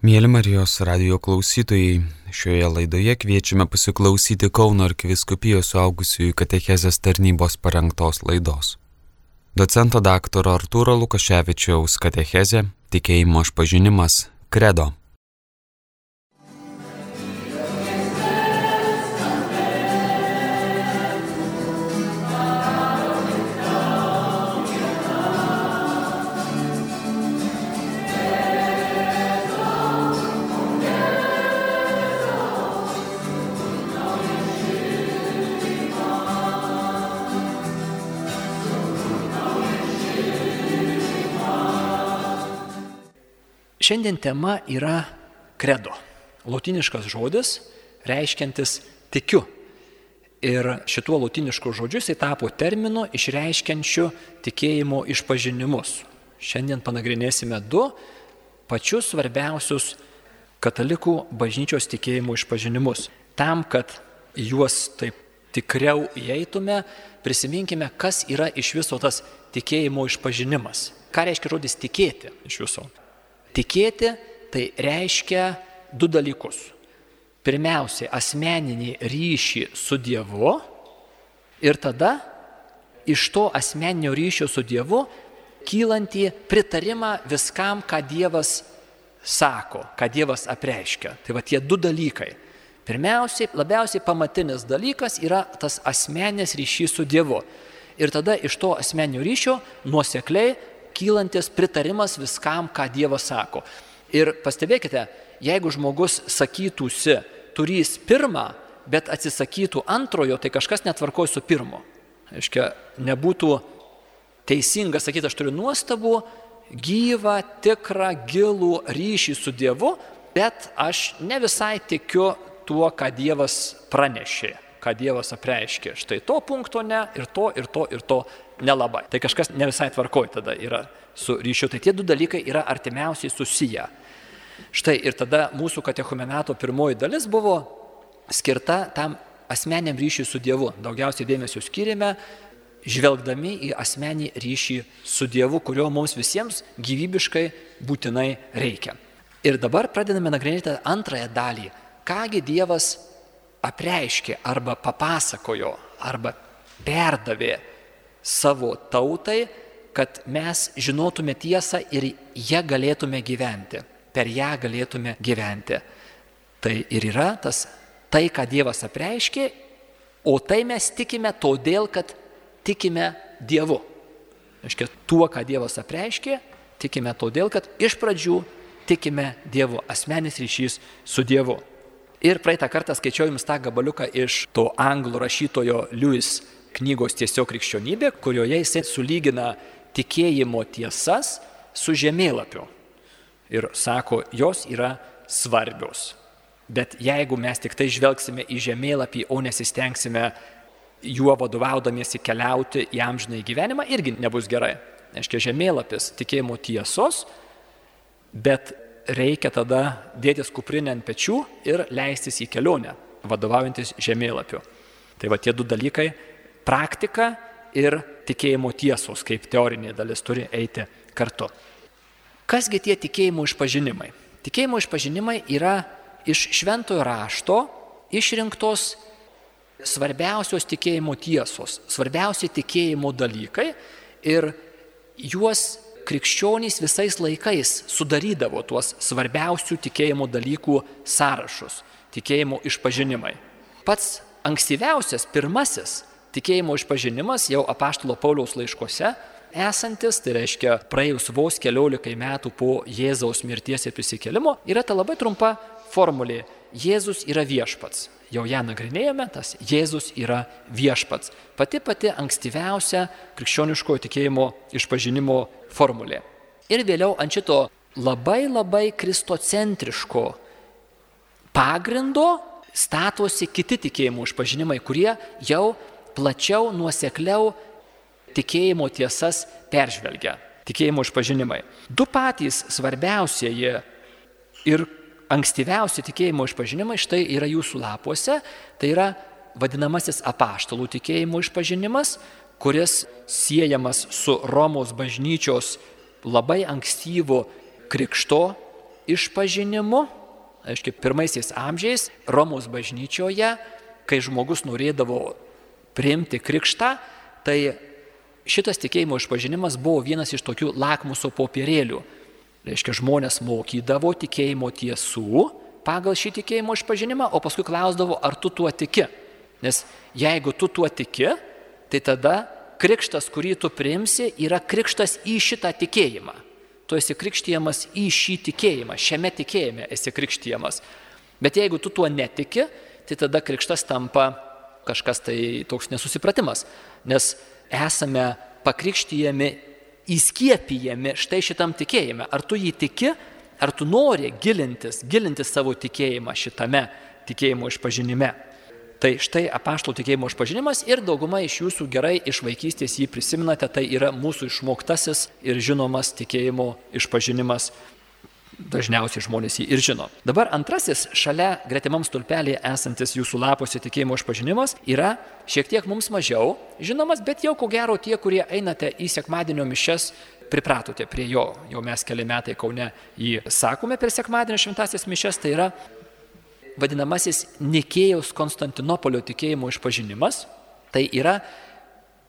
Mėly Marijos radio klausytojai, šioje laidoje kviečiame pasiklausyti Kauno arkiviskupijos suaugusiųjų katechezės tarnybos parengtos laidos. Docento daktaro Artūro Lukaševičiaus katechezė Tikėjimo išpažinimas Kredo. Šiandien tema yra kredo. Lotiniškas žodis reiškiantis tikiu. Ir šituo lotinišku žodžiu jisai tapo terminu išreiškiančiu tikėjimo išpažinimus. Šiandien panagrinėsime du pačius svarbiausius katalikų bažnyčios tikėjimo išpažinimus. Tam, kad juos taip tikriau įeitume, prisiminkime, kas yra iš viso tas tikėjimo išpažinimas. Ką reiškia žodis tikėti iš viso? Tikėti tai reiškia du dalykus. Pirmiausia, asmeninį ryšį su Dievu ir tada iš to asmeninio ryšio su Dievu kylantį pritarimą viskam, ką Dievas sako, ką Dievas apreiškia. Tai va tie du dalykai. Pirmiausiai, labiausiai pamatinis dalykas yra tas asmenės ryšys su Dievu. Ir tada iš to asmeninio ryšio nuosekliai kylantis pritarimas viskam, ką Dievas sako. Ir pastebėkite, jeigu žmogus sakytųsi, turys pirmą, bet atsisakytų antrojo, tai kažkas netvarkoja su pirmo. Aiškia, nebūtų teisinga sakyti, aš turiu nuostabų, gyvą, tikrą, gilų ryšį su Dievu, bet aš ne visai tikiu tuo, ką Dievas pranešė, ką Dievas apreiškė. Štai to punkto ne, ir to, ir to, ir to nelabai. Tai kažkas ne visai tvarkoj tada yra su ryšiu. Tai tie du dalykai yra artimiausiai susiję. Štai ir tada mūsų katechumenato pirmoji dalis buvo skirta tam asmeniam ryšiui su Dievu. Daugiausiai dėmesio skiriame žvelgdami į asmenį ryšį su Dievu, kurio mums visiems gyvybiškai būtinai reikia. Ir dabar pradedame nagrinėti antrąją dalį. Kągi Dievas apreiškė arba papasakojo arba perdavė savo tautai, kad mes žinotume tiesą ir ją galėtume gyventi, per ją galėtume gyventi. Tai ir yra tas, tai, ką Dievas apreiškė, o tai mes tikime todėl, kad tikime Dievu. Aiškia, tuo, ką Dievas apreiškė, tikime todėl, kad iš pradžių tikime Dievu, asmenis ryšys su Dievu. Ir praeitą kartą skaičiau jums tą gabaliuką iš to anglų rašytojo Lewis knygos tiesiog krikščionybė, kurioje jisai sulygina tikėjimo tiesas su žemėlapiu. Ir sako, jos yra svarbios. Bet jeigu mes tik tai žvelgsime į žemėlapį, o nesistengsime juo vadovaudamiesi keliauti į amžinai gyvenimą, irgi nebus gerai. Aiškia, žemėlapis tikėjimo tiesos, bet reikia tada dėtis kuprinę ant pečių ir leistis į kelionę, vadovaujantis žemėlapiu. Tai va tie du dalykai praktika ir tikėjimo tiesos, kaip teorinė dalis turi eiti kartu. Kasgi tie tikėjimo išpažinimai? Tikėjimo išpažinimai yra iš šventojo rašto išrinktos svarbiausios tikėjimo tiesos, svarbiausi tikėjimo dalykai ir juos krikščionys visais laikais sudarydavo tuos svarbiausių tikėjimo dalykų sąrašus, tikėjimo išpažinimai. Pats ankstyviausias, pirmasis Tikėjimo išpažinimas jau apaštalo Pauliaus laiškose esantis, tai reiškia praėjus vos keliolikai metų po Jėzaus mirties ir prisikėlimo, yra ta labai trumpa formulė - Jėzus yra viešpats. Jau ją nagrinėjome, tas Jėzus yra viešpats. Pati pati ankstyviausia krikščioniškojo tikėjimo išpažinimo formulė. Ir vėliau ant šito labai labai kristocentriško pagrindo statosi kiti tikėjimo išpažinimai, kurie jau plačiau, nuosekliau tikėjimo tiesas peržvelgia, tikėjimo išpažinimai. Du patys svarbiausieji ir ankstyviausi tikėjimo išpažinimai štai yra jūsų lapuose, tai yra vadinamasis apaštalų tikėjimo išpažinimas, kuris siejamas su Romos bažnyčios labai ankstyvu krikšto išpažinimu, aiškiai, pirmaisiais amžiais Romos bažnyčioje, kai žmogus norėdavo priimti krikštą, tai šitas tikėjimo išpažinimas buvo vienas iš tokių lakmuso popierėlių. Reiškia, žmonės mokydavo tikėjimo tiesų pagal šį tikėjimo išpažinimą, o paskui klausdavo, ar tu tuo tiki. Nes jeigu tu tuo tiki, tai tada krikštas, kurį tu priimsi, yra krikštas į šitą tikėjimą. Tu esi krikštijamas į šį tikėjimą, šiame tikėjime esi krikštijamas. Bet jeigu tu tuo netiki, tai tada krikštas tampa kažkas tai toks nesusipratimas, nes esame pakrikštyjami, įskiepijami štai šitam tikėjime. Ar tu jį tiki, ar tu nori gilintis, gilintis savo tikėjimą šitame tikėjimo išpažinime. Tai štai apaštalų tikėjimo išpažinimas ir dauguma iš jūsų gerai iš vaikystės jį prisiminate, tai yra mūsų išmoktasis ir žinomas tikėjimo išpažinimas. Dažniausiai žmonės jį ir žino. Dabar antrasis šalia gretimam stulpelėje esantis jūsų lapuose tikėjimo išpažinimas yra šiek tiek mums mažiau žinomas, bet jau ko gero tie, kurie einate į sekmadienio mišes, pripratote prie jo. Jau mes keli metai Kaune jį sakome per sekmadienio šventasias mišes, tai yra vadinamasis Nikėjaus Konstantinopolio tikėjimo išpažinimas, tai yra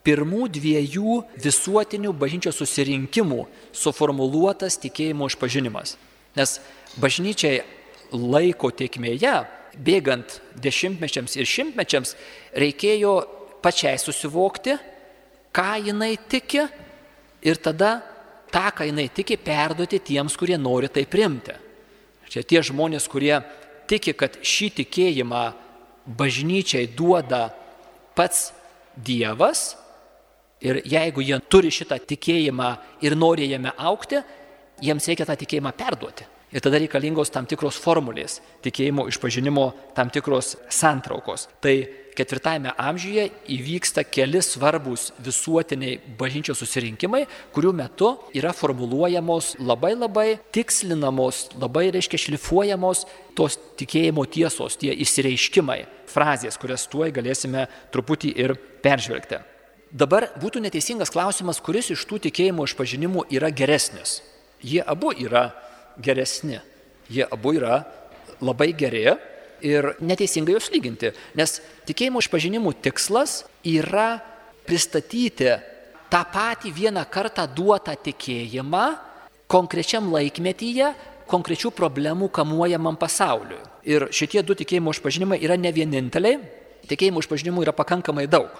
pirmų dviejų visuotinių bažnyčios susirinkimų suformuluotas tikėjimo išpažinimas. Nes bažnyčiai laiko tiekmėje, bėgant dešimtmečiams ir šimtmečiams, reikėjo pačiai susivokti, ką jinai tiki ir tada tą, ką jinai tiki, perduoti tiems, kurie nori tai primti. Čia tie žmonės, kurie tiki, kad šį tikėjimą bažnyčiai duoda pats Dievas ir jeigu jie turi šitą tikėjimą ir nori jame aukti, jiems reikia tą tikėjimą perduoti. Ir tada reikalingos tam tikros formulės, tikėjimo išpažinimo tam tikros santraukos. Tai ketvirtajame amžiuje įvyksta keli svarbus visuotiniai bažnyčios susirinkimai, kurių metu yra formuluojamos labai labai tikslinamos, labai reiškia šlifuojamos tos tikėjimo tiesos, tie įsireiškimai, frazės, kurias tuoj galėsime truputį ir peržvelgti. Dabar būtų neteisingas klausimas, kuris iš tų tikėjimo išpažinimų yra geresnis. Jie abu yra geresni. Jie abu yra labai geri ir neteisingai juos lyginti, nes tikėjimo išpažinimų tikslas yra pristatyti tą patį vieną kartą duotą tikėjimą konkrečiam laikmetyje, konkrečių problemų kamuojamam pasauliu. Ir šitie du tikėjimo išpažinimai yra ne vieninteliai, tikėjimo išpažinimų yra pakankamai daug.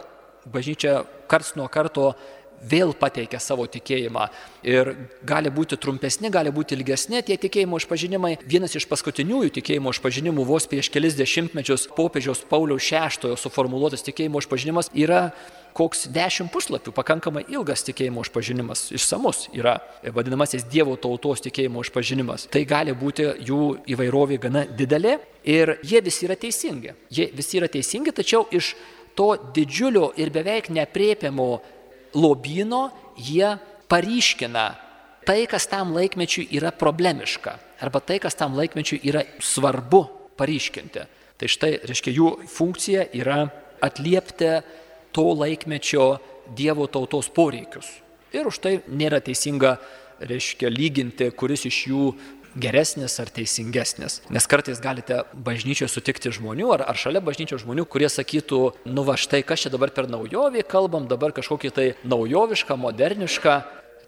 Bažnyčia karts nuo karto vėl pateikia savo tikėjimą. Ir gali būti trumpesni, gali būti ilgesni tie tikėjimo išpažinimai. Vienas iš paskutiniųjų tikėjimo išpažinimų vos prieš kelis dešimtmečius popiežiaus Pauliaus VI suformuoluotas tikėjimo išpažinimas yra koks dešimt puslapių, pakankamai ilgas tikėjimo išpažinimas, išsamus yra vadinamasis Dievo tautos tikėjimo išpažinimas. Tai gali būti jų įvairovė gana didelė ir jie visi yra teisingi. Jie visi yra teisingi, tačiau iš to didžiulio ir beveik nepriepiamo lobyno jie paryškina tai, kas tam laikmečiui yra problemiška, arba tai, kas tam laikmečiui yra svarbu paryškinti. Tai štai, reiškia, jų funkcija yra atliepti to laikmečio Dievo tautos poreikius. Ir už tai nėra teisinga, reiškia, lyginti, kuris iš jų geresnis ar teisingesnis. Nes kartais galite bažnyčioje sutikti žmonių ar, ar šalia bažnyčios žmonių, kurie sakytų, nu va štai kas čia dabar per naujovį kalbam, dabar kažkokį tai naujovišką, modernišką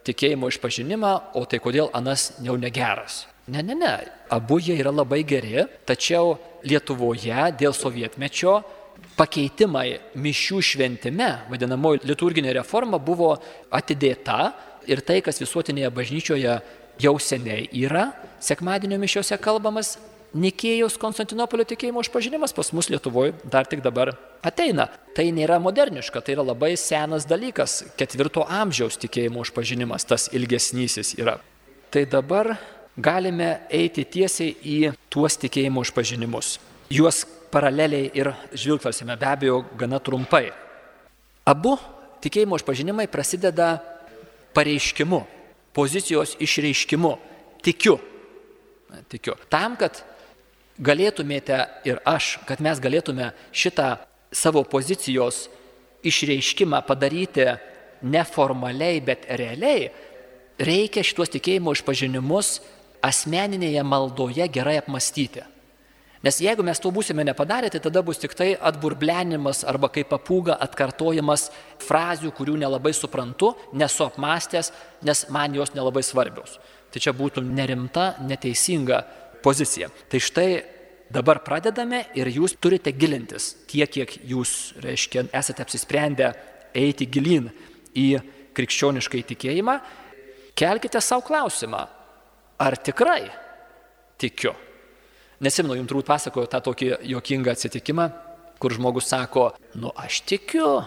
tikėjimo išpažinimą, o tai kodėl anas jau negeras. Ne, ne, ne, abu jie yra labai geri, tačiau Lietuvoje dėl sovietmečio pakeitimai mišių šventime, vadinamoji liturginė reforma, buvo atidėta ir tai, kas visuotinėje bažnyčioje jau seniai yra sekmadienio mišiuose kalbamas Nikėjos Konstantinopolio tikėjimo išpažinimas pas mus Lietuvoje dar tik dabar ateina. Tai nėra moderniška, tai yra labai senas dalykas, ketvirto amžiaus tikėjimo išpažinimas, tas ilgesnysis yra. Tai dabar galime eiti tiesiai į tuos tikėjimo išpažinimus. Juos paraleliai ir žvilgtelsime be abejo gana trumpai. Abu tikėjimo išpažinimai prasideda pareiškimu, pozicijos išreiškimu. Tikiu. Tikiu. Tam, kad galėtumėte ir aš, kad mes galėtume šitą savo pozicijos išreiškimą padaryti neformaliai, bet realiai, reikia šituos tikėjimo išpažinimus asmeninėje maldoje gerai apmastyti. Nes jeigu mes to būsime nepadarę, tai tada bus tik tai atburblenimas arba kaip papūga atkartojimas frazių, kurių nelabai suprantu, nesu apmastęs, nes man jos nelabai svarbios. Tai čia būtų nerimta, neteisinga pozicija. Tai štai dabar pradedame ir jūs turite gilintis tiek, kiek jūs, reiškia, esate apsisprendę eiti gilin į krikščionišką įtikėjimą, kelkite savo klausimą, ar tikrai tikiu Nesimenu, jums turbūt pasakoju tą tokį jokingą atsitikimą, kur žmogus sako, nu aš tikiu,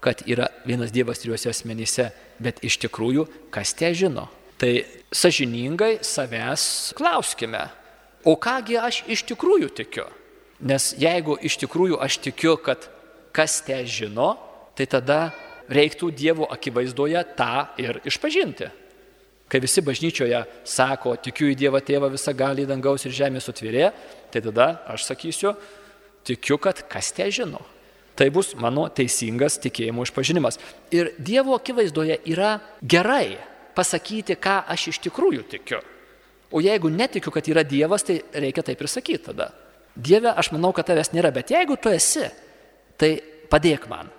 kad yra vienas Dievas trijuose asmenyse, bet iš tikrųjų, kas te žino. Tai sažiningai savęs klauskime, o kągi aš iš tikrųjų tikiu. Nes jeigu iš tikrųjų aš tikiu, kad kas te žino, tai tada reiktų Dievo akivaizdoje tą ir išpažinti. Kai visi bažnyčioje sako, tikiu į Dievą Tėvą visą gali dangaus ir žemės sutvėrė, tai tada aš sakysiu, tikiu, kad kas te žino. Tai bus mano teisingas tikėjimo išpažinimas. Ir Dievo akivaizdoje yra gerai pasakyti, ką aš iš tikrųjų tikiu. O jeigu netikiu, kad yra Dievas, tai reikia taip ir sakyti tada. Dieve, aš manau, kad tavęs nėra, bet jeigu tu esi, tai padėk man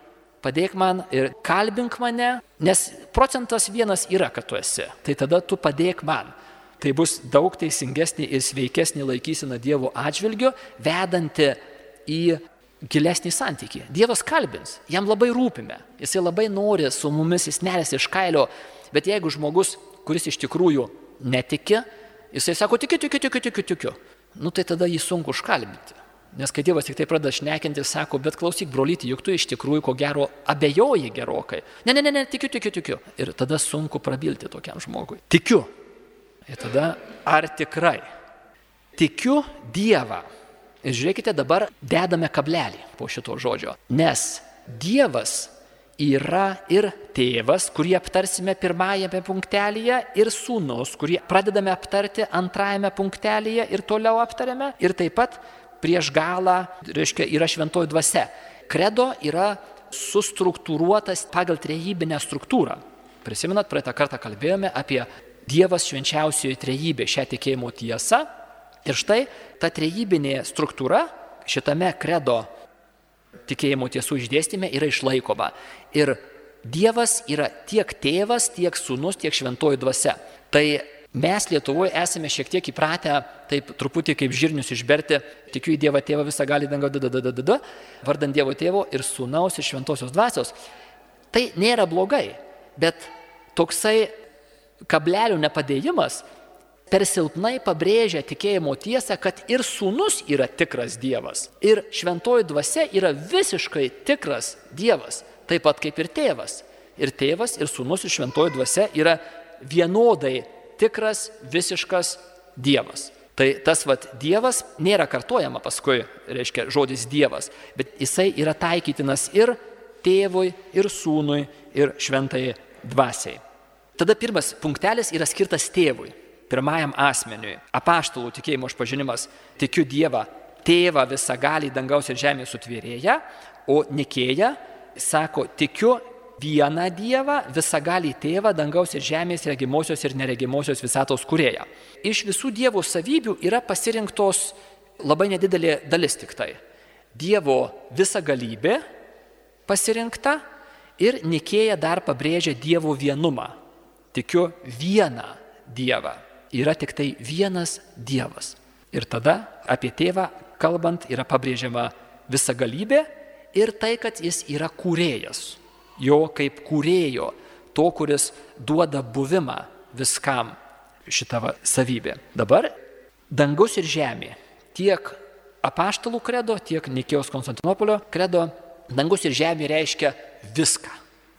padėk man ir kalbink mane, nes procentas vienas yra, kad tu esi. Tai tada tu padėk man. Tai bus daug teisingesnė ir sveikesnė laikysena Dievo atžvilgiu, vedanti į gilesnį santykį. Dievas kalbins, jam labai rūpime, jisai labai nori su mumis, jis neresi iš kailio, bet jeigu žmogus, kuris iš tikrųjų netiki, jisai sako, tikiu, tikiu, tikiu, tikiu, tikiu, nu tai tada jį sunku užkalbinti. Nes kai Dievas tik tai pradeda šnekinti, sako, bet klausyk, brolyti, juk tu iš tikrųjų ko gero abejoji gerokai. Ne, ne, ne, ne, tikiu, tikiu, tikiu. Ir tada sunku prabilti tokiam žmogui. Tikiu. Ir tada, ar tikrai? Tikiu Dievą. Ir žiūrėkite, dabar dedame kablelį po šito žodžio. Nes Dievas yra ir tėvas, kurį aptarsime pirmajame punktelėje, ir sūnus, kurį pradedame aptarti antrajame punktelėje ir toliau aptarėme, ir taip pat prieš galą, reiškia, yra šventoji dvasia. Kredo yra sustruktūruotas pagal trejybinę struktūrą. Prisimenat, praeitą kartą kalbėjome apie Dievas švenčiausioji trejybė, šią tikėjimo tiesą. Ir štai ta trejybinė struktūra šitame kredo tikėjimo tiesų išdėstymė yra išlaikoma. Ir Dievas yra tiek tėvas, tiek sūnus, tiek šventoji dvasia. Tai Mes Lietuvoje esame šiek tiek įpratę, taip truputį kaip žirnius išberti, tikiu į Dievą Tėvą visą gali dangą, dadadadada, vardant Dievo Tėvo ir Sūnaus ir Šventosios Dvasios. Tai nėra blogai, bet toksai kablelių nepadėjimas per silpnai pabrėžia tikėjimo tiesą, kad ir Sūnus yra tikras Dievas, ir Šventoji Dvasia yra visiškai tikras Dievas, taip pat kaip ir tėvas. Ir tėvas, ir Sūnus, ir Šventoji Dvasia yra vienodai tikras, visiškas Dievas. Tai tas vat Dievas nėra kartojama paskui, reiškia žodis Dievas, bet jisai yra taikytinas ir tėvui, ir sūnui, ir šventai dvasiai. Tada pirmas punktelis yra skirtas tėvui, pirmajam asmeniui. Apaštalų tikėjimo išpažinimas - tikiu Dievą, tėvą visą gali dangaus ir žemės sutvėrėja, o Nikėja sako, tikiu vieną Dievą, visagalį tėvą, dangaus ir žemės, regimosios ir neregimosios visatos kurėją. Iš visų Dievo savybių yra pasirinktos labai nedidelė dalis tik tai. Dievo visagalybė pasirinkta ir Nikėja dar pabrėžia Dievo vienumą. Tikiu vieną Dievą. Yra tik tai vienas Dievas. Ir tada apie tėvą kalbant yra pabrėžiama visagalybė ir tai, kad jis yra kūrėjas jo kaip kūrėjo, to, kuris duoda buvimą viskam šitą savybę. Dabar dangus ir žemė, tiek apaštalų kredo, tiek Nikėjos Konstantinopolio kredo, dangus ir žemė reiškia viską.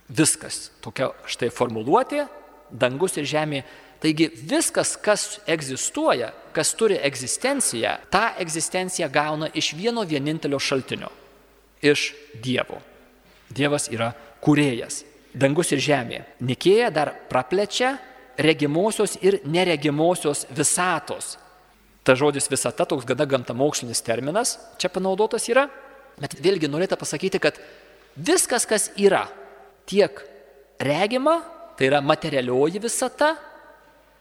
Viskas. Tokia štai formuluotė, dangus ir žemė. Taigi viskas, kas egzistuoja, kas turi egzistenciją, tą egzistenciją gauna iš vieno vienintelio šaltinio - iš Dievo. Dievas yra kūrėjas. Dangus ir žemė. Nikėja dar praplečia regimosios ir neregimosios visatos. Ta žodis visata toks gana gamtamokslinis terminas čia panaudotas yra, bet vėlgi norėtų pasakyti, kad viskas, kas yra, tiek regima, tai yra materialioji visata,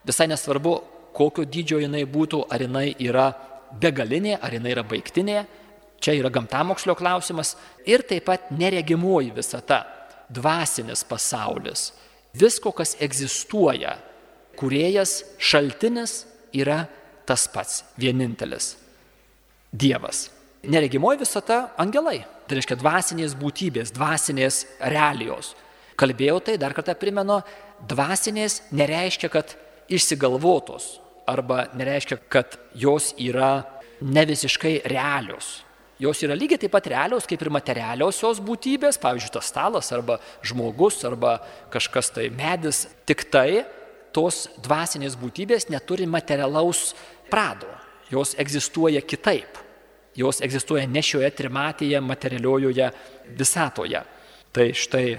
visai nesvarbu, kokio dydžio jinai būtų, ar jinai yra begalinė, ar jinai yra baigtinė. Čia yra gamtamokslio klausimas. Ir taip pat neregimoji visata, dvasinis pasaulis. Visko, kas egzistuoja, kuriejas šaltinis yra tas pats, vienintelis - Dievas. Neregimoji visata - angelai. Tai reiškia dvasinės būtybės, dvasinės realijos. Kalbėjau tai, dar kartą primenu, dvasinės nereiškia, kad išsigalvotos arba nereiškia, kad jos yra ne visiškai realios. Jos yra lygiai taip pat realios kaip ir materialiosios būtybės, pavyzdžiui, tas stalas arba žmogus arba kažkas tai medis. Tik tai tos dvasinės būtybės neturi materialaus prado. Jos egzistuoja kitaip. Jos egzistuoja ne šioje trimatėje materialiojoje visatoje. Tai štai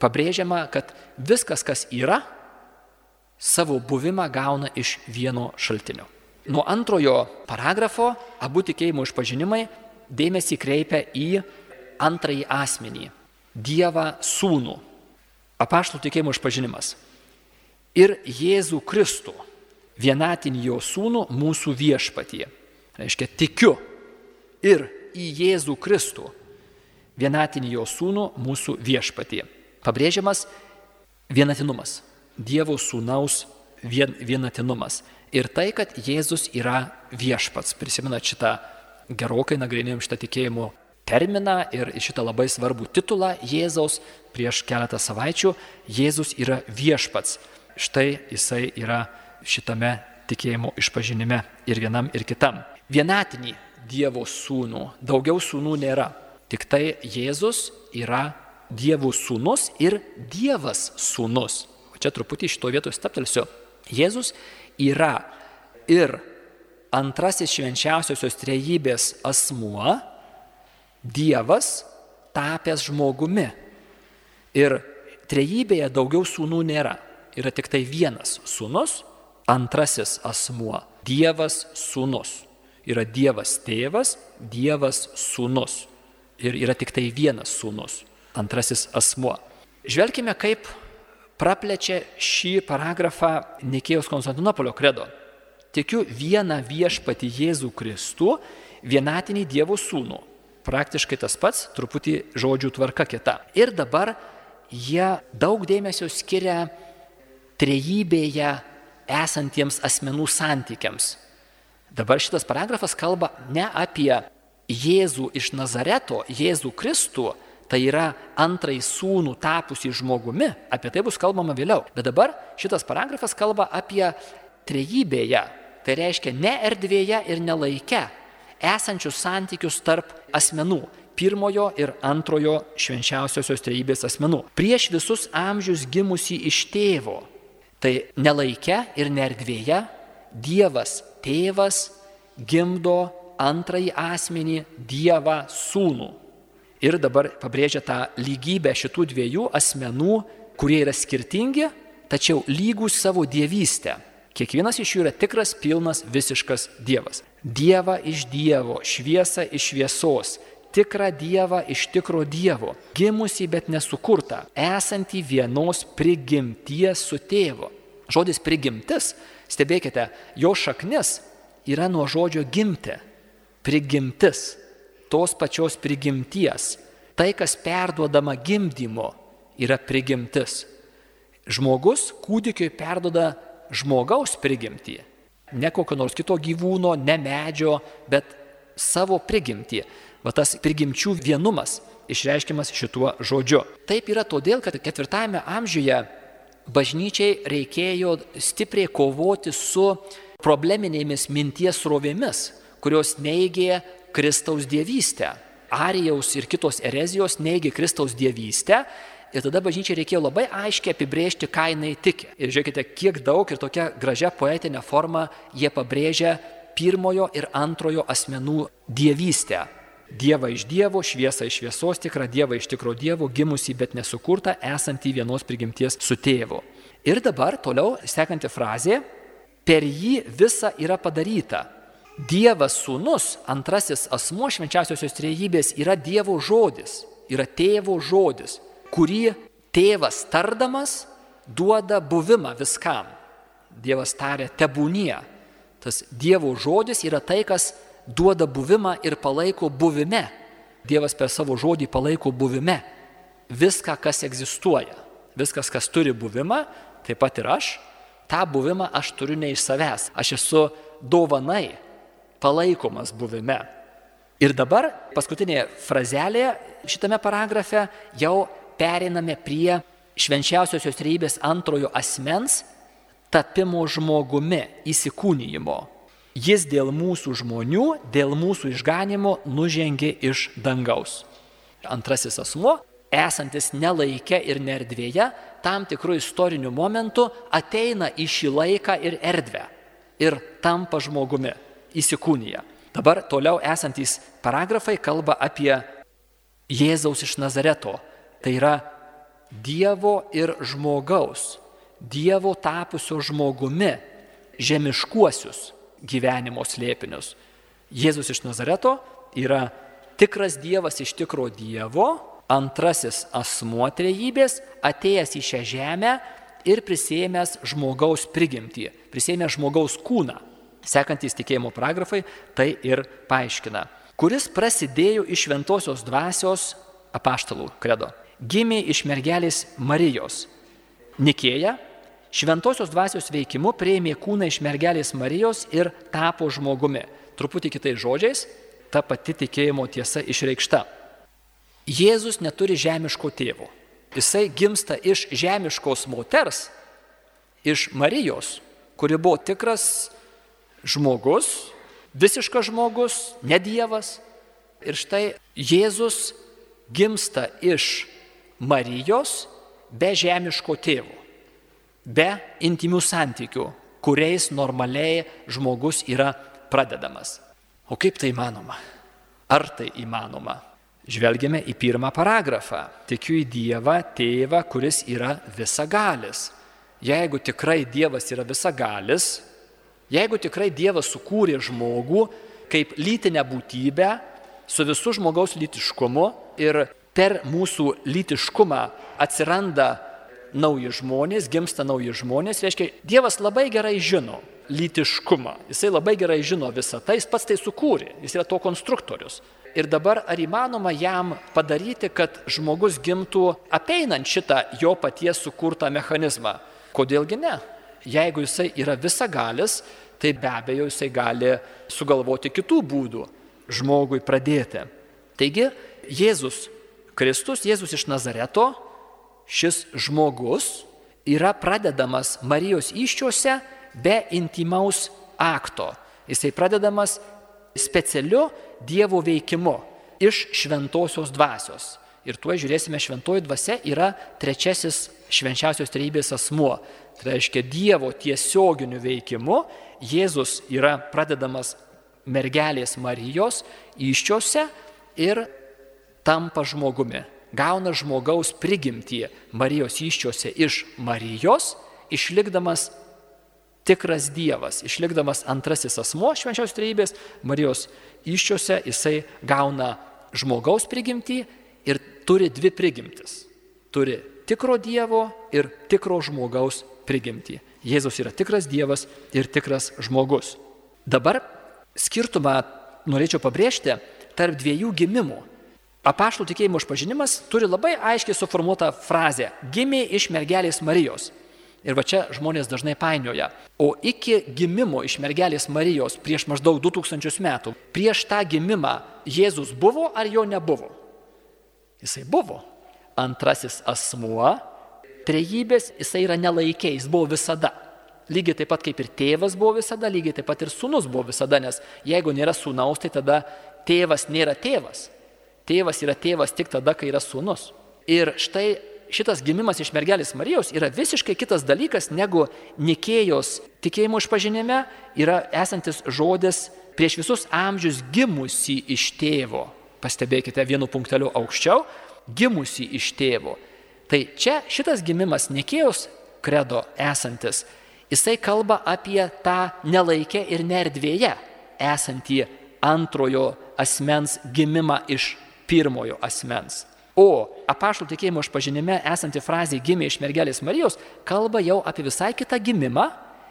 pabrėžiama, kad viskas, kas yra, savo buvimą gauna iš vieno šaltinio. Nuo antrojo paragrafo abu tikėjimo išpažinimai dėmesį kreipia į antrąjį asmenį - Dievą sūnų. Apaštų tikėjimo išpažinimas. Ir Jėzų Kristų, vienatinį jo sūnų, mūsų viešpatie. Reiškia, tikiu ir į Jėzų Kristų, vienatinį jo sūnų, mūsų viešpatie. Pabrėžiamas vienatinumas. Dievo sūnaus vien, vienatinumas. Ir tai, kad Jėzus yra viešpats. Prisimenat šitą gerokai nagrinėjom šitą tikėjimo terminą ir šitą labai svarbų titulą Jėzaus prieš keletą savaičių. Jėzus yra viešpats. Štai jisai yra šitame tikėjimo išpažinime ir vienam, ir kitam. Vienatinį Dievo sūnų, daugiau sūnų nėra. Tik tai Jėzus yra Dievo sūnus ir Dievas sūnus. O čia truputį šito vietoje staptelsiu. Jėzus yra ir antrasis švenčiausiosios trejybės asmuo, Dievas tapęs žmogumi. Ir trejybėje daugiau sūnų nėra. Yra tik tai vienas sūnus, antrasis asmuo - Dievas sūnus. Yra Dievas tėvas, Dievas sūnus. Ir yra tik tai vienas sūnus, antrasis asmuo. Žvelkime, kaip praplečia šį paragrafą Nikėjos Konstantinopolio kredo tikiu vieną viešpati Jėzų Kristų, vienatinį Dievo sūnų. Praktiškai tas pats, truputį žodžių tvarka kita. Ir dabar jie daug dėmesio skiria trejybėje esantiems asmenų santykiams. Dabar šitas paragrafas kalba ne apie Jėzų iš Nazareto, Jėzų Kristų, tai yra antrąjį sūnų tapusį žmogumi, apie tai bus kalbama vėliau. Bet dabar šitas paragrafas kalba apie trejybėje Tai reiškia ne erdvėje ir ne laike esančius santykius tarp asmenų pirmojo ir antrojo švenčiausiosios trejybės asmenų. Prieš visus amžius gimusi iš tėvo. Tai ne laike ir ne erdvėje Dievas tėvas gimdo antrąjį asmenį Dievą sūnų. Ir dabar pabrėžia tą lygybę šitų dviejų asmenų, kurie yra skirtingi, tačiau lygus savo dievystę. Kiekvienas iš jų yra tikras, pilnas, visiškas Dievas. Dieva iš Dievo, šviesa iš šviesos, tikrą Dievą iš tikro Dievo, gimusi bet nesukurta, esanti vienos prigimties su tėvu. Žodis prigimtis, stebėkite, jo šaknis yra nuo žodžio gimti. Prigimtis, tos pačios prigimties. Tai, kas perduodama gimdymo, yra prigimtis. Žmogus kūdikiui perdoda žmogaus prigimtį. Ne kokio nors kito gyvūno, ne medžio, bet savo prigimtį. Va tas prigimčių vienumas išreiškiamas šituo žodžiu. Taip yra todėl, kad ketvirtajame amžiuje bažnyčiai reikėjo stipriai kovoti su probleminėmis minties rovėmis, kurios neigė Kristaus dievystę. Arijaus ir kitos erezijos neigė Kristaus dievystę Ir tada bažnyčiai reikėjo labai aiškiai apibrėžti, ką jinai tiki. Ir žiūrėkite, kiek daug ir tokia gražia poetinė forma jie pabrėžia pirmojo ir antrojo asmenų dievystę. Dievą iš Dievo, šviesą iš šviesos tikrą, Dievą iš tikro Dievo, gimusi, bet nesukurta, esantį vienos prigimties su tėvu. Ir dabar toliau sekanti frazė, per jį visa yra padaryta. Dievas sūnus, antrasis asmuo švenčiausiosios trejybės yra Dievo žodis, yra tėvo žodis kurį tėvas tardamas duoda buvimą viskam. Dievas tarė tebūnie. Tas Dievo žodis yra tai, kas duoda buvimą ir palaiko buvime. Dievas per savo žodį palaiko buvime. Viską, kas egzistuoja, viskas, kas turi buvimą, taip pat ir aš, tą buvimą aš turiu ne iš savęs. Aš esu dovanai palaikomas buvime. Ir dabar paskutinėje frazelėje šitame paragrafe jau periname prie švenčiausiosios trejybės antrojo asmens tapimo žmogumi, įsikūnyjimo. Jis dėl mūsų žmonių, dėl mūsų išganimo nužengė iš dangaus. Antrasis asmuo, esantis nelaike ir nerdvėje, tam tikrų istorinių momentų ateina į šį laiką ir erdvę ir tampa žmogumi, įsikūnyje. Dabar toliau esantys paragrafai kalba apie Jėzaus iš Nazareto. Tai yra Dievo ir žmogaus, Dievo tapusio žmogumi, žemiškuosius gyvenimo slėpinius. Jėzus iš Nazareto yra tikras Dievas iš tikro Dievo, antrasis asmuo trejybės, atėjęs į šią žemę ir prisėmęs žmogaus prigimtį, prisėmęs žmogaus kūną. Sekantys tikėjimo paragrafai tai ir paaiškina. Kuris prasidėjo iš šventosios dvasios apaštalų kredo. Gimė iš mergelės Marijos. Nikėja šventosios dvasios veikimu prieimė kūną iš mergelės Marijos ir tapo žmogumi. Truputį kitais žodžiais, ta pati tikėjimo tiesa išreikšta. Jėzus neturi žemiško tėvo. Jisai gimsta iš žemiškos moters, iš Marijos, kuri buvo tikras žmogus, visiškas žmogus, ne Dievas. Ir štai Jėzus gimsta iš Marijos be žemiško tėvo, be intimių santykių, kuriais normaliai žmogus yra pradedamas. O kaip tai įmanoma? Ar tai įmanoma? Žvelgiame į pirmą paragrafą. Tikiu į Dievą, tėvą, kuris yra visagalis. Jeigu tikrai Dievas yra visagalis, jeigu tikrai Dievas sukūrė žmogų kaip lytinę būtybę su visų žmogaus lytiškumu ir per mūsų lytiškumą atsiranda nauji žmonės, gimsta nauji žmonės, reiškia, Dievas labai gerai žino lytiškumą, jisai labai gerai žino visą tai, jis pats tai sukūrė, jis yra to konstruktorius. Ir dabar ar įmanoma jam padaryti, kad žmogus gimtų apeinant šitą jo paties sukurtą mechanizmą? Kodėlgi ne? Jeigu jisai yra visagalis, tai be abejo jisai gali sugalvoti kitų būdų žmogui pradėti. Taigi Jėzus Kristus, Jėzus iš Nazareto, šis žmogus yra pradedamas Marijos iščiose be intimaus akto. Jisai pradedamas specialiu Dievo veikimu iš šventosios dvasios. Ir tuo žiūrėsime, šventoji dvasia yra trečiasis švenčiausios trejybės asmuo. Tai reiškia Dievo tiesioginiu veikimu Jėzus yra pradedamas mergelės Marijos iščiose ir tampa žmogumi. Gauna žmogaus prigimtį Marijos iščiose iš Marijos, išlikdamas tikras Dievas, išlikdamas antrasis asmo švenčiaus trejybės, Marijos iščiose jisai gauna žmogaus prigimtį ir turi dvi prigimtis. Turi tikro Dievo ir tikro žmogaus prigimtį. Jėzus yra tikras Dievas ir tikras žmogus. Dabar skirtumą norėčiau pabrėžti tarp dviejų gimimų. Apaštų tikėjimo išpažinimas turi labai aiškiai suformuotą frazę - gimė iš mergelės Marijos. Ir va čia žmonės dažnai painioja. O iki gimimo iš mergelės Marijos prieš maždaug 2000 metų, prieš tą gimimą Jėzus buvo ar jo nebuvo? Jisai buvo. Antrasis asmuo, trejybės, jisai yra nelaikė, jis buvo visada. Lygiai taip pat kaip ir tėvas buvo visada, lygiai taip pat ir sunus buvo visada, nes jeigu nėra sunaus, tai tada tėvas nėra tėvas. Tėvas yra tėvas tik tada, kai yra sunus. Ir štai šitas gimimas iš mergelės Marijos yra visiškai kitas dalykas negu Nikėjos tikėjimo išpažinime yra esantis žodis prieš visus amžius gimusi iš tėvo. Pastebėkite vienu punkteliu aukščiau, gimusi iš tėvo. Tai čia šitas gimimas Nikėjos kredo esantis, jisai kalba apie tą nelaikę ir nerdvėje esantį antrojo asmens gimimą iš pirmojo asmens. O apaštų tikėjimo išpažinime esanti frazė gimė iš mergelės Marijos kalba jau apie visai kitą gimimą,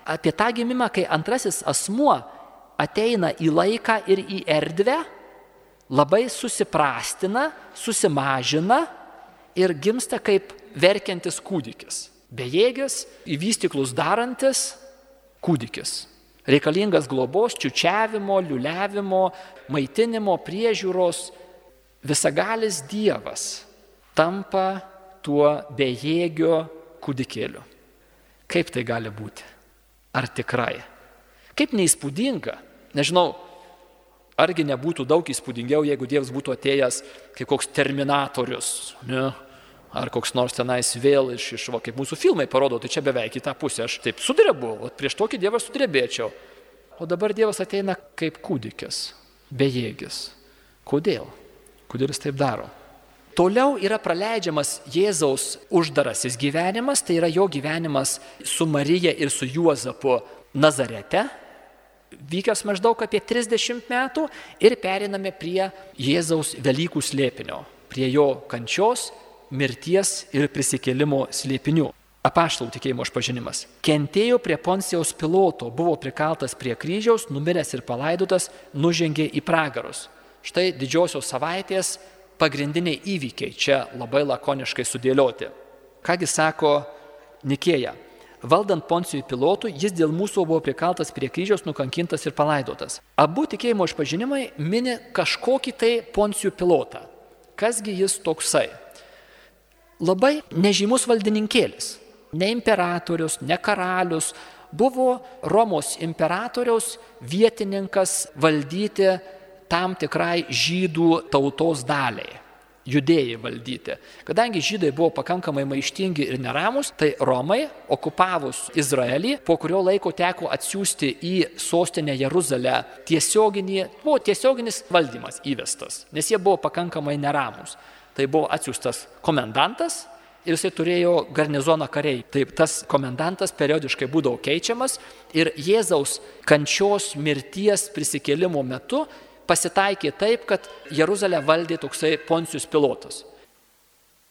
apie tą gimimą, kai antrasis asmuo ateina į laiką ir į erdvę, labai susiprastina, susimažina ir gimsta kaip verkiantis kūdikis. Bejėgis, įvystiklus darantis kūdikis. Reikalingas globos, čiučiavimo, liuliavimo, maitinimo, priežiūros. Visagalis Dievas tampa tuo bejėgio kūdikėliu. Kaip tai gali būti? Ar tikrai? Kaip neįspūdinga? Nežinau, argi nebūtų daug įspūdingiau, jeigu Dievas būtų atėjęs kaip koks terminatorius, ne? ar koks nors tenais vėl iš, iš va, kaip mūsų filmai parodo, tai čia beveik į tą pusę, aš taip sudrebu, o prieš tokį Dievą sudrebėčiau. O dabar Dievas ateina kaip kūdikis, bejėgis. Kodėl? Kodėl jis taip daro? Toliau yra praleidžiamas Jėzaus uždarasis gyvenimas, tai yra jo gyvenimas su Marija ir su Juozapu Nazarete, vykęs maždaug apie 30 metų ir periname prie Jėzaus Velykų slėpinio, prie jo kančios, mirties ir prisikėlimo slėpinių. Apaštalų tikėjimo išpažinimas. Kentėjo prie Poncijos piloto, buvo prikaltas prie kryžiaus, numiręs ir palaidotas, nužengė į pragarus. Štai didžiosios savaitės pagrindiniai įvykiai čia labai lakoniškai sudėlioti. Kągi sako Nikėja, valdant Poncijui pilotui, jis dėl mūsų buvo prikaltas prie kryžiaus, nukankintas ir palaidotas. Abu tikėjimo išpažinimai mini kažkokį tai Poncijų pilotą. Kasgi jis toksai? Labai nežymus valdininkėlis. Ne imperatorius, ne karalius. Buvo Romos imperatoriaus vietininkas valdyti tam tikrai žydų tautos daliai judėjai valdyti. Kadangi žydai buvo pakankamai maištingi ir neramus, tai Romai, okupavus Izraelį, po kurio laiko teko atsiųsti į sostinę Jeruzalę tiesioginį, buvo tiesioginis valdymas įvestas, nes jie buvo pakankamai neramus. Tai buvo atsiųstas komendantas ir jisai turėjo garnizoną kariai. Taip tas komendantas periodiškai būdavo keičiamas ir Jėzaus kančios mirties prisikėlimo metu pasitaikė taip, kad Jeruzalę valdė toksai Poncijus pilotas.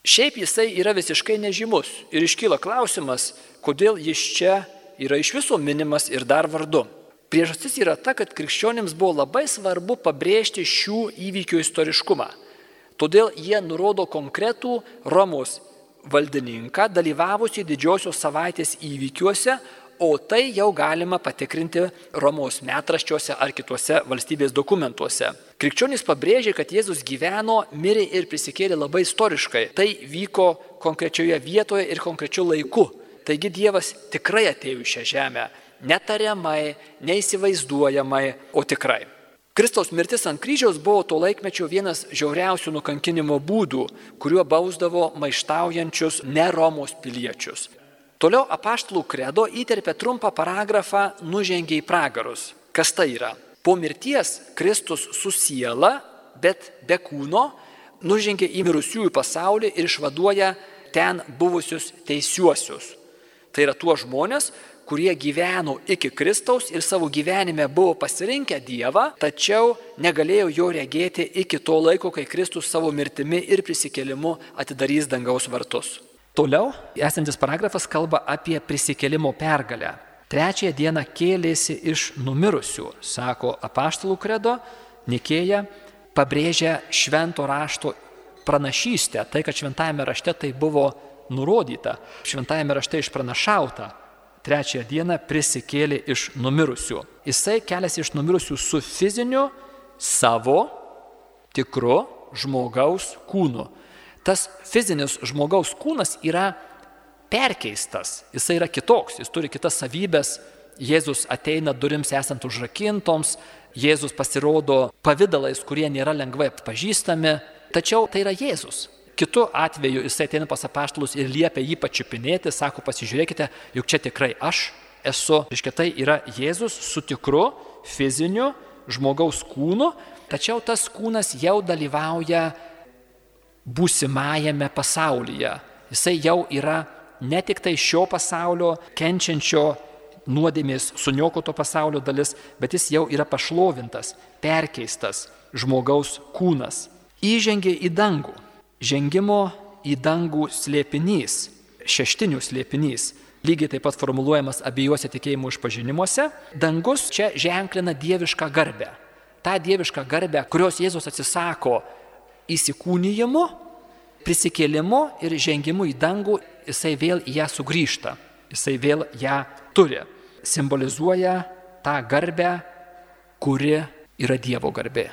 Šiaip jisai yra visiškai nežymus ir iškyla klausimas, kodėl jis čia yra iš viso minimas ir dar vardu. Priežastis yra ta, kad krikščionims buvo labai svarbu pabrėžti šių įvykių istoriškumą. Todėl jie nurodo konkretų Romos valdininką, dalyvavusi didžiosios savaitės įvykiuose, o tai jau galima patikrinti Romos metraščiuose ar kituose valstybės dokumentuose. Krikščionys pabrėžė, kad Jėzus gyveno, mirė ir prisikėlė labai istoriškai. Tai vyko konkrečioje vietoje ir konkrečiu laiku. Taigi Dievas tikrai atėjo į šią žemę. Netariamai, neįsivaizduojamai, o tikrai. Kristaus mirtis ant kryžiaus buvo to laikmečio vienas žiauriausių nukankinimo būdų, kuriuo bausdavo maištaujančius ne Romos piliečius. Toliau apaštalų kredo įterpia trumpą paragrafą nužengė į pragarus. Kas tai yra? Po mirties Kristus su siela, bet be kūno, nužengė į mirusiųjų pasaulį ir išvaduoja ten buvusius teisiuosius. Tai yra tuos žmonės, kurie gyveno iki Kristaus ir savo gyvenime buvo pasirinkę Dievą, tačiau negalėjo jo regėti iki to laiko, kai Kristus savo mirtimi ir prisikėlimu atidarys dangaus vartus. Toliau esantis paragrafas kalba apie prisikėlimo pergalę. Trečiąją dieną kėlėsi iš numirusių, sako apaštalų kredo, Nikėja pabrėžia švento rašto pranašystę, tai kad šventajame rašte tai buvo nurodyta, šventajame rašte išpranašauta. Trečiąją dieną prisikėlė iš numirusių. Jisai keliasi iš numirusių su fiziniu savo tikru žmogaus kūnu tas fizinis žmogaus kūnas yra perkeistas, jisai yra kitoks, jis turi kitas savybės, Jėzus ateina durims esant užrakintoms, Jėzus pasirodo pavydalais, kurie nėra lengvai atpažįstami, tačiau tai yra Jėzus. Kitu atveju jisai ateina pas apaštalus ir liepia jį pačiupinėti, sako, pasižiūrėkite, juk čia tikrai aš esu. Iškia tai yra Jėzus su tikru fiziniu žmogaus kūnu, tačiau tas kūnas jau dalyvauja būsimajame pasaulyje. Jisai jau yra ne tik tai šio pasaulio kenčiančio nuodėmės suniokoto pasaulio dalis, bet jis jau yra pašlovintas, perkeistas žmogaus kūnas. Įžengė į dangų. Žengimo į dangų slėpinys, šeštinių slėpinys. lygiai taip pat formuluojamas abiejose tikėjimų išpažinimuose. Dangus čia ženklina dievišką garbę. Ta dieviška garbė, kurios Jėzus atsisako įsikūnijimu, prisikėlimu ir žengimu į dangų, jisai vėl į ją sugrįžta, jisai vėl ją turi. Simbolizuoja tą garbę, kuri yra Dievo garbė.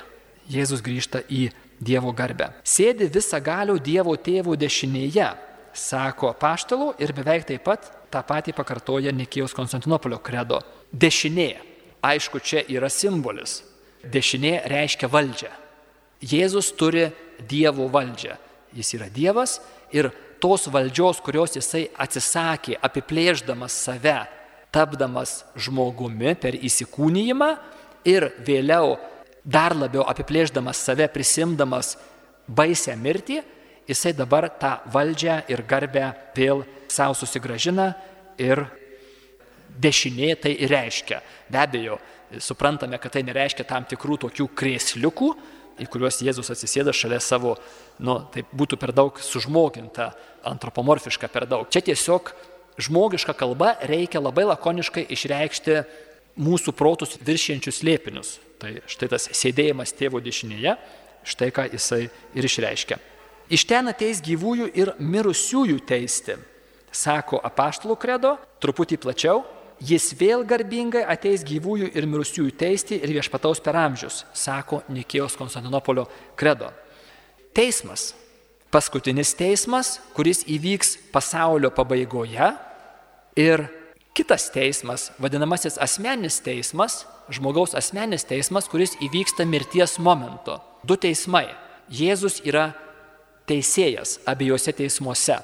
Jėzus grįžta į Dievo garbę. Sėdi visą galių Dievo tėvų dešinėje, sako paštalų ir beveik taip pat tą patį pakartoja Nikėjos Konstantinopolio kredo. Dešinė. Aišku, čia yra simbolis. Dešinė reiškia valdžią. Jėzus turi Dievo valdžią. Jis yra Dievas ir tos valdžios, kurios jisai atsisakė, apiplėždamas save, tapdamas žmogumi per įsikūnyjimą ir vėliau dar labiau apiplėždamas save, prisimdamas baisę mirtį, jisai dabar tą valdžią ir garbę vėl savo susigražina ir dešinė tai reiškia. Be abejo, suprantame, kad tai nereiškia tam tikrų tokių krėsliukų, į kuriuos Jėzus atsisėda šalia savo, nu, tai būtų per daug sužmoginta, antropomorfiška per daug. Čia tiesiog žmogiška kalba reikia labai lakoniškai išreikšti mūsų protus viršienčius lėpinius. Tai štai tas sėdėjimas tėvo dešinėje, štai ką jisai ir išreiškia. Iš ten ateis gyvųjų ir mirusiųjų teisti, sako apaštalų kredo, truputį plačiau, jis vėl garbingai ateis gyvųjų ir mirusiųjų teisti ir viešpataus per amžius, sako Nikėjos Konstantinopolio kredo. Teismas. Paskutinis teismas, kuris įvyks pasaulio pabaigoje ir kitas teismas, vadinamasis asmeninis teismas, žmogaus asmeninis teismas, kuris įvyksta mirties momentu. Du teismai. Jėzus yra teisėjas abiejose teismuose.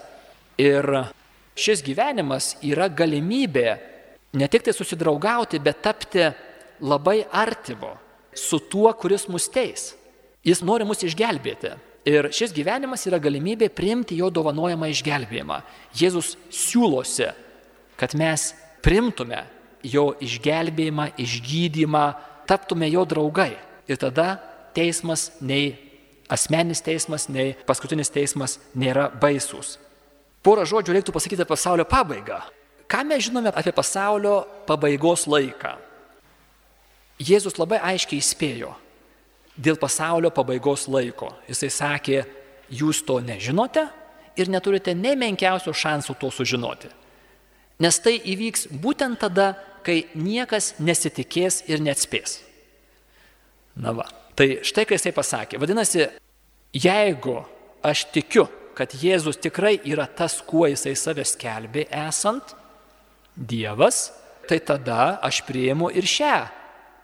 Ir šis gyvenimas yra galimybė ne tik tai susidraugauti, bet tapti labai artimo su tuo, kuris mus teis. Jis nori mus išgelbėti. Ir šis gyvenimas yra galimybė priimti jo dovanojamą išgelbėjimą. Jėzus siūlosi, kad mes primtume jo išgelbėjimą, išgydymą, taptume jo draugai. Ir tada teismas nei asmeninis teismas, nei paskutinis teismas nėra baisus. Porą žodžių reiktų pasakyti apie pasaulio pabaigą. Ką mes žinome apie pasaulio pabaigos laiką? Jėzus labai aiškiai įspėjo dėl pasaulio pabaigos laiko. Jisai sakė, jūs to nežinote ir neturite nei menkiausių šansų to sužinoti. Nes tai įvyks būtent tada, kai niekas nesitikės ir neatspės. Na va. Tai štai ką jisai pasakė. Vadinasi, jeigu aš tikiu, kad Jėzus tikrai yra tas, kuo jisai save skelbė esant, Dievas, tai tada aš prieimu ir šią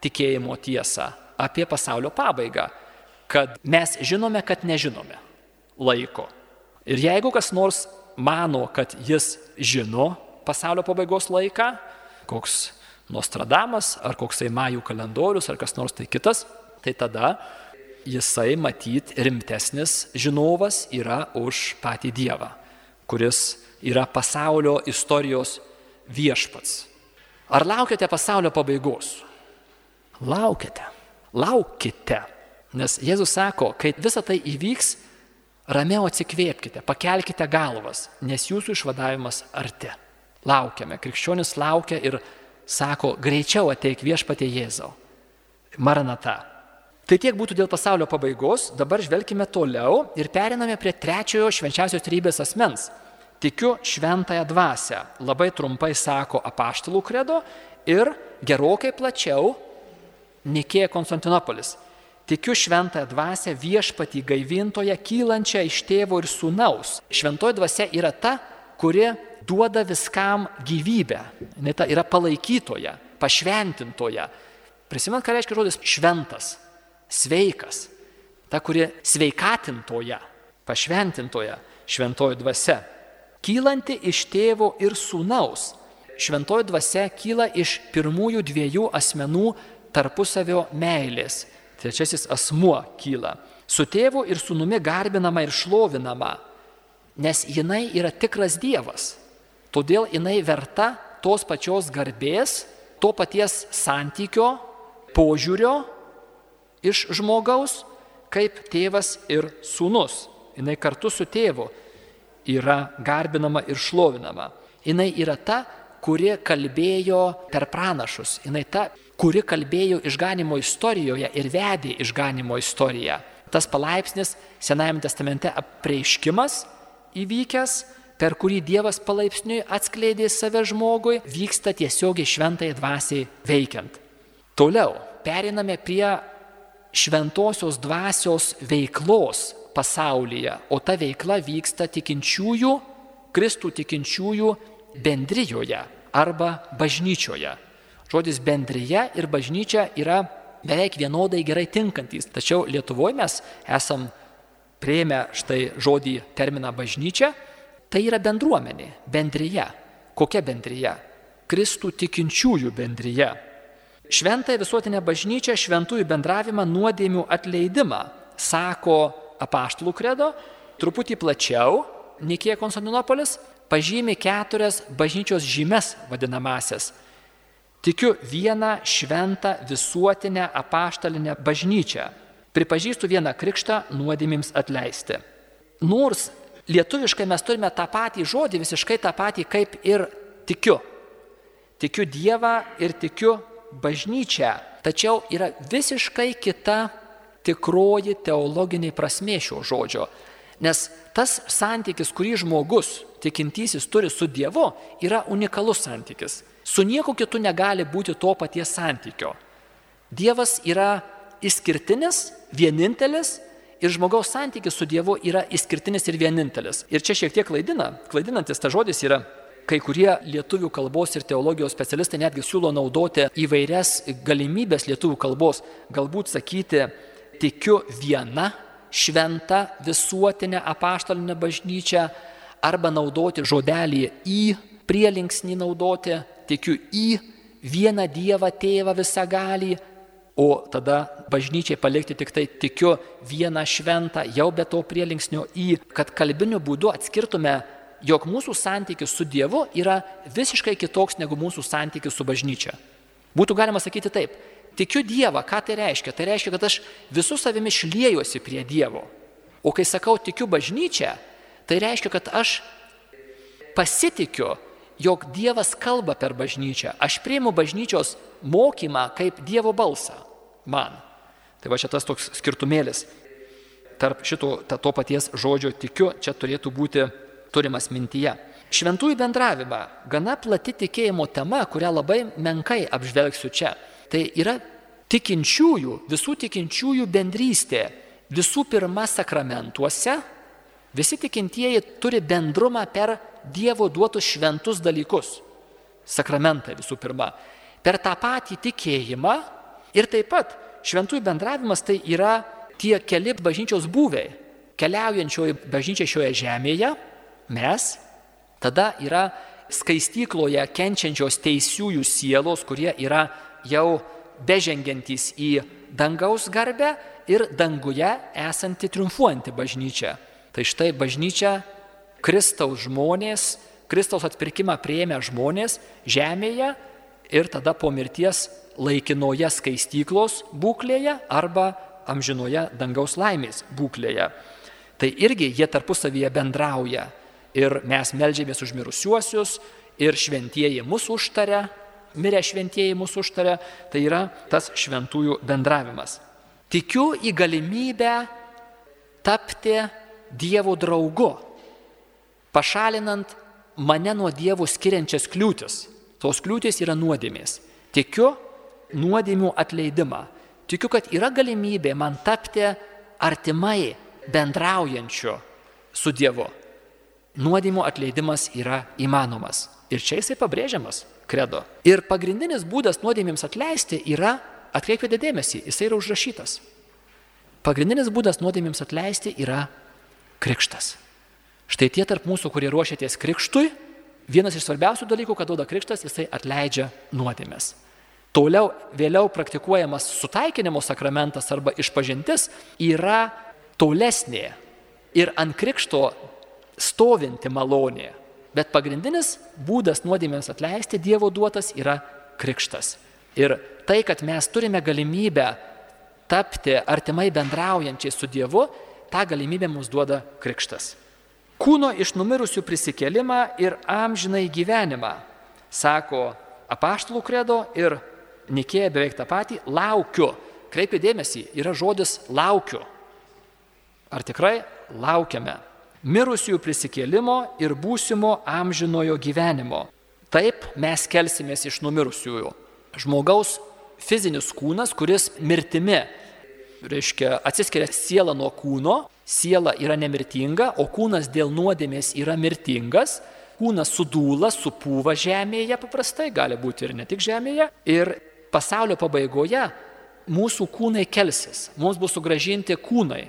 tikėjimo tiesą apie pasaulio pabaigą, kad mes žinome, kad nežinome laiko. Ir jeigu kas nors mano, kad jis žino pasaulio pabaigos laiką, koks Nostradamas ar koksai Majų kalendorius ar kas nors tai kitas, tai tada jisai matyt rimtesnis žinovas yra už patį Dievą, kuris yra pasaulio istorijos viešpats. Ar laukiate pasaulio pabaigos? Laukiate. Laukite. Nes Jėzus sako, kai visa tai įvyks, ramiau atsikvėpkite, pakelkite galvas, nes jūsų išvadavimas arti. Laukiame. Krikščionis laukia ir sako, greičiau ateik viešpatė Jėzau. Maranata. Tai tiek būtų dėl pasaulio pabaigos, dabar žvelgime toliau ir periname prie trečiojo švenčiausios trybės asmens. Tikiu šventąją dvasę, labai trumpai sako apaštalų kredo ir gerokai plačiau Nikėja Konstantinopolis. Tikiu šventąją dvasę viešpatį gaivintoje kylančią iš tėvo ir sūnaus. Šventoji dvasia yra ta, kuri duoda viskam gyvybę. Jis yra palaikytoja, pašventintoja. Prisimint, ką reiškia žodis šventas sveikas, ta, kuri sveikatintoja, pašventintoja, šventoji dvasia, kylanti iš tėvo ir sūnaus. Šventoji dvasia kyla iš pirmųjų dviejų asmenų tarpusavio meilės. Trečiasis asmuo kyla. Su tėvu ir sūnumi garbinama ir šlovinama, nes jinai yra tikras Dievas. Todėl jinai verta tos pačios garbės, to paties santykio, požiūrio iš žmogaus, kaip tėvas ir sūnus. Jis kartu su tėvu yra garbinama ir šlovinama. jinai yra ta, kuri kalbėjo per pranašus, jinai ta, kuri kalbėjo išganimo istorijoje ir vedė išganimo istoriją. Tas palaipsnis Senajame testamente apreiškimas įvykęs, per kurį Dievas palaipsniui atskleidė save žmogui, vyksta tiesiogiai šventai dvasiai veikiant. Toliau periname prie šventosios dvasios veiklos pasaulyje, o ta veikla vyksta tikinčiųjų, Kristų tikinčiųjų bendrijoje arba bažnyčioje. Žodis bendryje ir bažnyčia yra beveik vienodai gerai tinkantys, tačiau Lietuvoje mes esam prieimę štai žodį terminą bažnyčia, tai yra bendruomenė, bendryje. Kokia bendryje? Kristų tikinčiųjų bendryje. Šventąją visuotinę bažnyčią, šventųjų bendravimą, nuodėmių atleidimą, sako apaštalų kredo, truputį plačiau, Nikėja Konstantinopolis pažymi keturias bažnyčios žymes vadinamasias. Tikiu vieną šventą visuotinę apaštalinę bažnyčią. Pripažįstu vieną krikštą nuodėmims atleisti. Nors lietuviškai mes turime tą patį žodį, visiškai tą patį kaip ir tikiu. Tikiu Dievą ir tikiu bažnyčia, tačiau yra visiškai kita tikroji teologinė prasmė šio žodžio. Nes tas santykis, kurį žmogus tikintysis turi su Dievu, yra unikalus santykis. Su nieku kitu negali būti to paties santykio. Dievas yra išskirtinis, vienintelis ir žmogaus santykis su Dievu yra išskirtinis ir vienintelis. Ir čia šiek tiek klaidina, klaidinantis ta žodis yra kai kurie lietuvių kalbos ir teologijos specialistai netgi siūlo naudoti įvairias galimybės lietuvių kalbos, galbūt sakyti, tikiu viena šventa visuotinė apaštalinė bažnyčia, arba naudoti žodelį į, prielinksnį naudoti, tikiu į vieną Dievą tėvą visagalį, o tada bažnyčiai palikti tik tai tikiu vieną šventą, jau be to prielinksnio į, kad kalbiniu būdu atskirtume jog mūsų santykis su Dievu yra visiškai kitoks negu mūsų santykis su bažnyčia. Būtų galima sakyti taip, tikiu Dievą, ką tai reiškia? Tai reiškia, kad aš visų savimi šliejuosi prie Dievo. O kai sakau tikiu bažnyčią, tai reiškia, kad aš pasitikiu, jog Dievas kalba per bažnyčią. Aš priimu bažnyčios mokymą kaip Dievo balsą man. Tai va čia tas toks skirtumėlis. Tarp šito to paties žodžio tikiu, čia turėtų būti turimas mintyje. Šventųjų bendravimą gana plati tikėjimo tema, kurią labai menkai apžvelgsiu čia. Tai yra tikinčiųjų, visų tikinčiųjų bendrystė. Visų pirma, sakramentuose visi tikintieji turi bendrumą per Dievo duotus šventus dalykus. Sakramentą visų pirma. Per tą patį tikėjimą ir taip pat šventųjų bendravimas tai yra tie keli bažnyčios būviai. Keliaujančioji bažnyčia šioje žemėje mes, tada yra skaistykloje kenčiančios teisiųjų sielos, kurie yra jau bežengiantys į dangaus garbę ir danguje esanti triumfuojanti bažnyčia. Tai štai bažnyčia Kristaus žmonės, Kristaus atpirkimą prieėmę žmonės žemėje ir tada po mirties laikinoje skaistyklos būklėje arba amžinoje dangaus laimės būklėje. Tai irgi jie tarpusavyje bendrauja ir mes melžiamės už mirusiuosius, ir šventieji mus užtaria, mirę šventieji mus užtaria, tai yra tas šventųjų bendravimas. Tikiu į galimybę tapti Dievo draugu, pašalinant mane nuo Dievo skiriančias kliūtis. Tos kliūtis yra nuodėmės. Tikiu nuodėmių atleidimą. Tikiu, kad yra galimybė man tapti artimai bendraujančiu su Dievu nuodėmų atleidimas yra įmanomas. Ir čia jisai pabrėžiamas kredo. Ir pagrindinis būdas nuodėmėms atleisti yra, atkreipkite dėmesį, jisai yra užrašytas. Pagrindinis būdas nuodėmėms atleisti yra krikštas. Štai tie tarp mūsų, kurie ruošiatės krikštui, vienas iš svarbiausių dalykų, kad duoda krikštas, jisai atleidžia nuodėmės. Toliau, vėliau praktikuojamas sutaikinimo sakramentas arba išpažintis yra tolesnė ir ant krikšto stovinti malonė. Bet pagrindinis būdas nuodėmėms atleisti Dievo duotas yra krikštas. Ir tai, kad mes turime galimybę tapti artimai bendraujančiai su Dievu, tą galimybę mums duoda krikštas. kūno iš numirusių prisikelimą ir amžinai gyvenimą. Sako apaštalų kredo ir Nikėja beveik tą patį - laukiu. Kreipia dėmesį, yra žodis laukiu. Ar tikrai laukiame? Mirusiųjų prisikėlimo ir būsimo amžinojo gyvenimo. Taip mes kelsimės iš numirusiųjų. Žmogaus fizinis kūnas, kuris mirtimi, reiškia, atsiskiria siela nuo kūno, siela yra nemirtinga, o kūnas dėl nuodėmės yra mirtingas, kūnas sudūla, supūva žemėje paprastai, gali būti ir ne tik žemėje, ir pasaulio pabaigoje mūsų kūnai kelsis, mums bus sugražinti kūnai.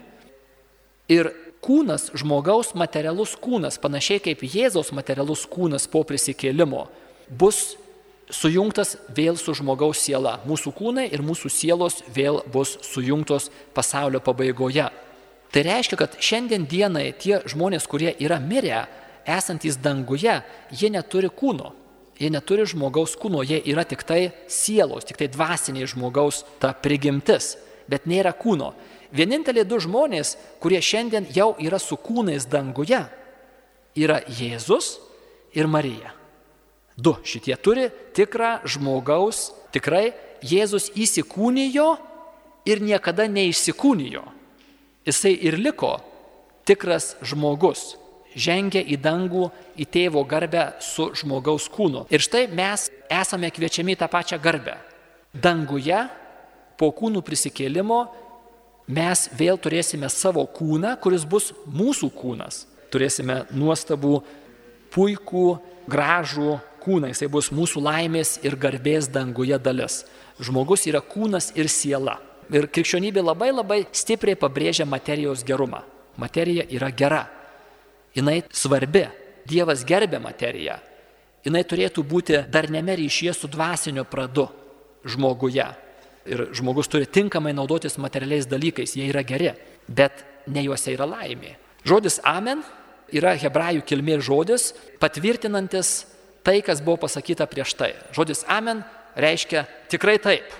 Ir kūnas, žmogaus materialus kūnas, panašiai kaip Jėzaus materialus kūnas po prisikėlimo, bus sujungtas vėl su žmogaus siela. Mūsų kūnai ir mūsų sielos vėl bus sujungtos pasaulio pabaigoje. Tai reiškia, kad šiandien dienai tie žmonės, kurie yra mirę, esantys danguje, jie neturi kūno. Jie neturi žmogaus kūno, jie yra tik tai sielos, tik tai dvasiniai žmogaus ta prigimtis, bet nėra kūno. Vieninteliai du žmonės, kurie šiandien jau yra su kūnais danguje, yra Jėzus ir Marija. Du šitie turi tikrą žmogaus, tikrai Jėzus įsikūnijo ir niekada neišsikūnijo. Jisai ir liko tikras žmogus, žengia į dangų, į tėvo garbę su žmogaus kūnu. Ir štai mes esame kviečiami tą pačią garbę. Danguje po kūnų prisikėlimo mes vėl turėsime savo kūną, kuris bus mūsų kūnas. Turėsime nuostabų, puikų, gražų kūną, jisai bus mūsų laimės ir garbės danguje dalis. Žmogus yra kūnas ir siela. Ir krikščionybė labai labai stipriai pabrėžia materijos gerumą. Materija yra gera. Jis svarbi. Dievas gerbė materiją. Jis turėtų būti darneme ryšyje su dvasinio pradu žmoguje. Ir žmogus turi tinkamai naudotis materialiais dalykais, jie yra geri, bet ne juose yra laimė. Žodis amen yra hebrajų kilmės žodis, patvirtinantis tai, kas buvo pasakyta prieš tai. Žodis amen reiškia tikrai taip,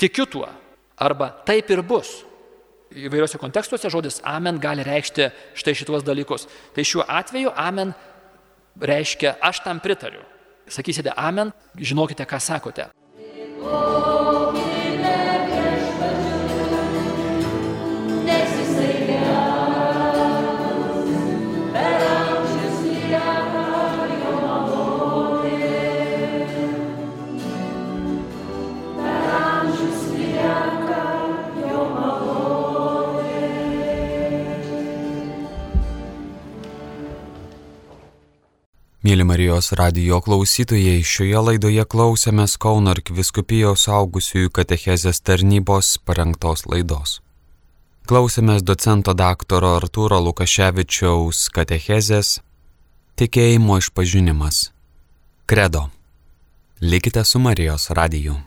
tikiu tuo, arba taip ir bus. Įvairiuose kontekstuose žodis amen gali reikšti štai šituos dalykus. Tai šiuo atveju amen reiškia aš tam pritariu. Sakysite amen, žinokite, ką sakote. Oh. Mėly Marijos radijo klausytojai, šioje laidoje klausėmės Kauno arkiviskupijos augusiųjų katechezės tarnybos parengtos laidos. Klausėmės docento daktaro Artūro Lukaševičiaus katechezės Tikėjimo išpažinimas. Kredo. Likite su Marijos radiju.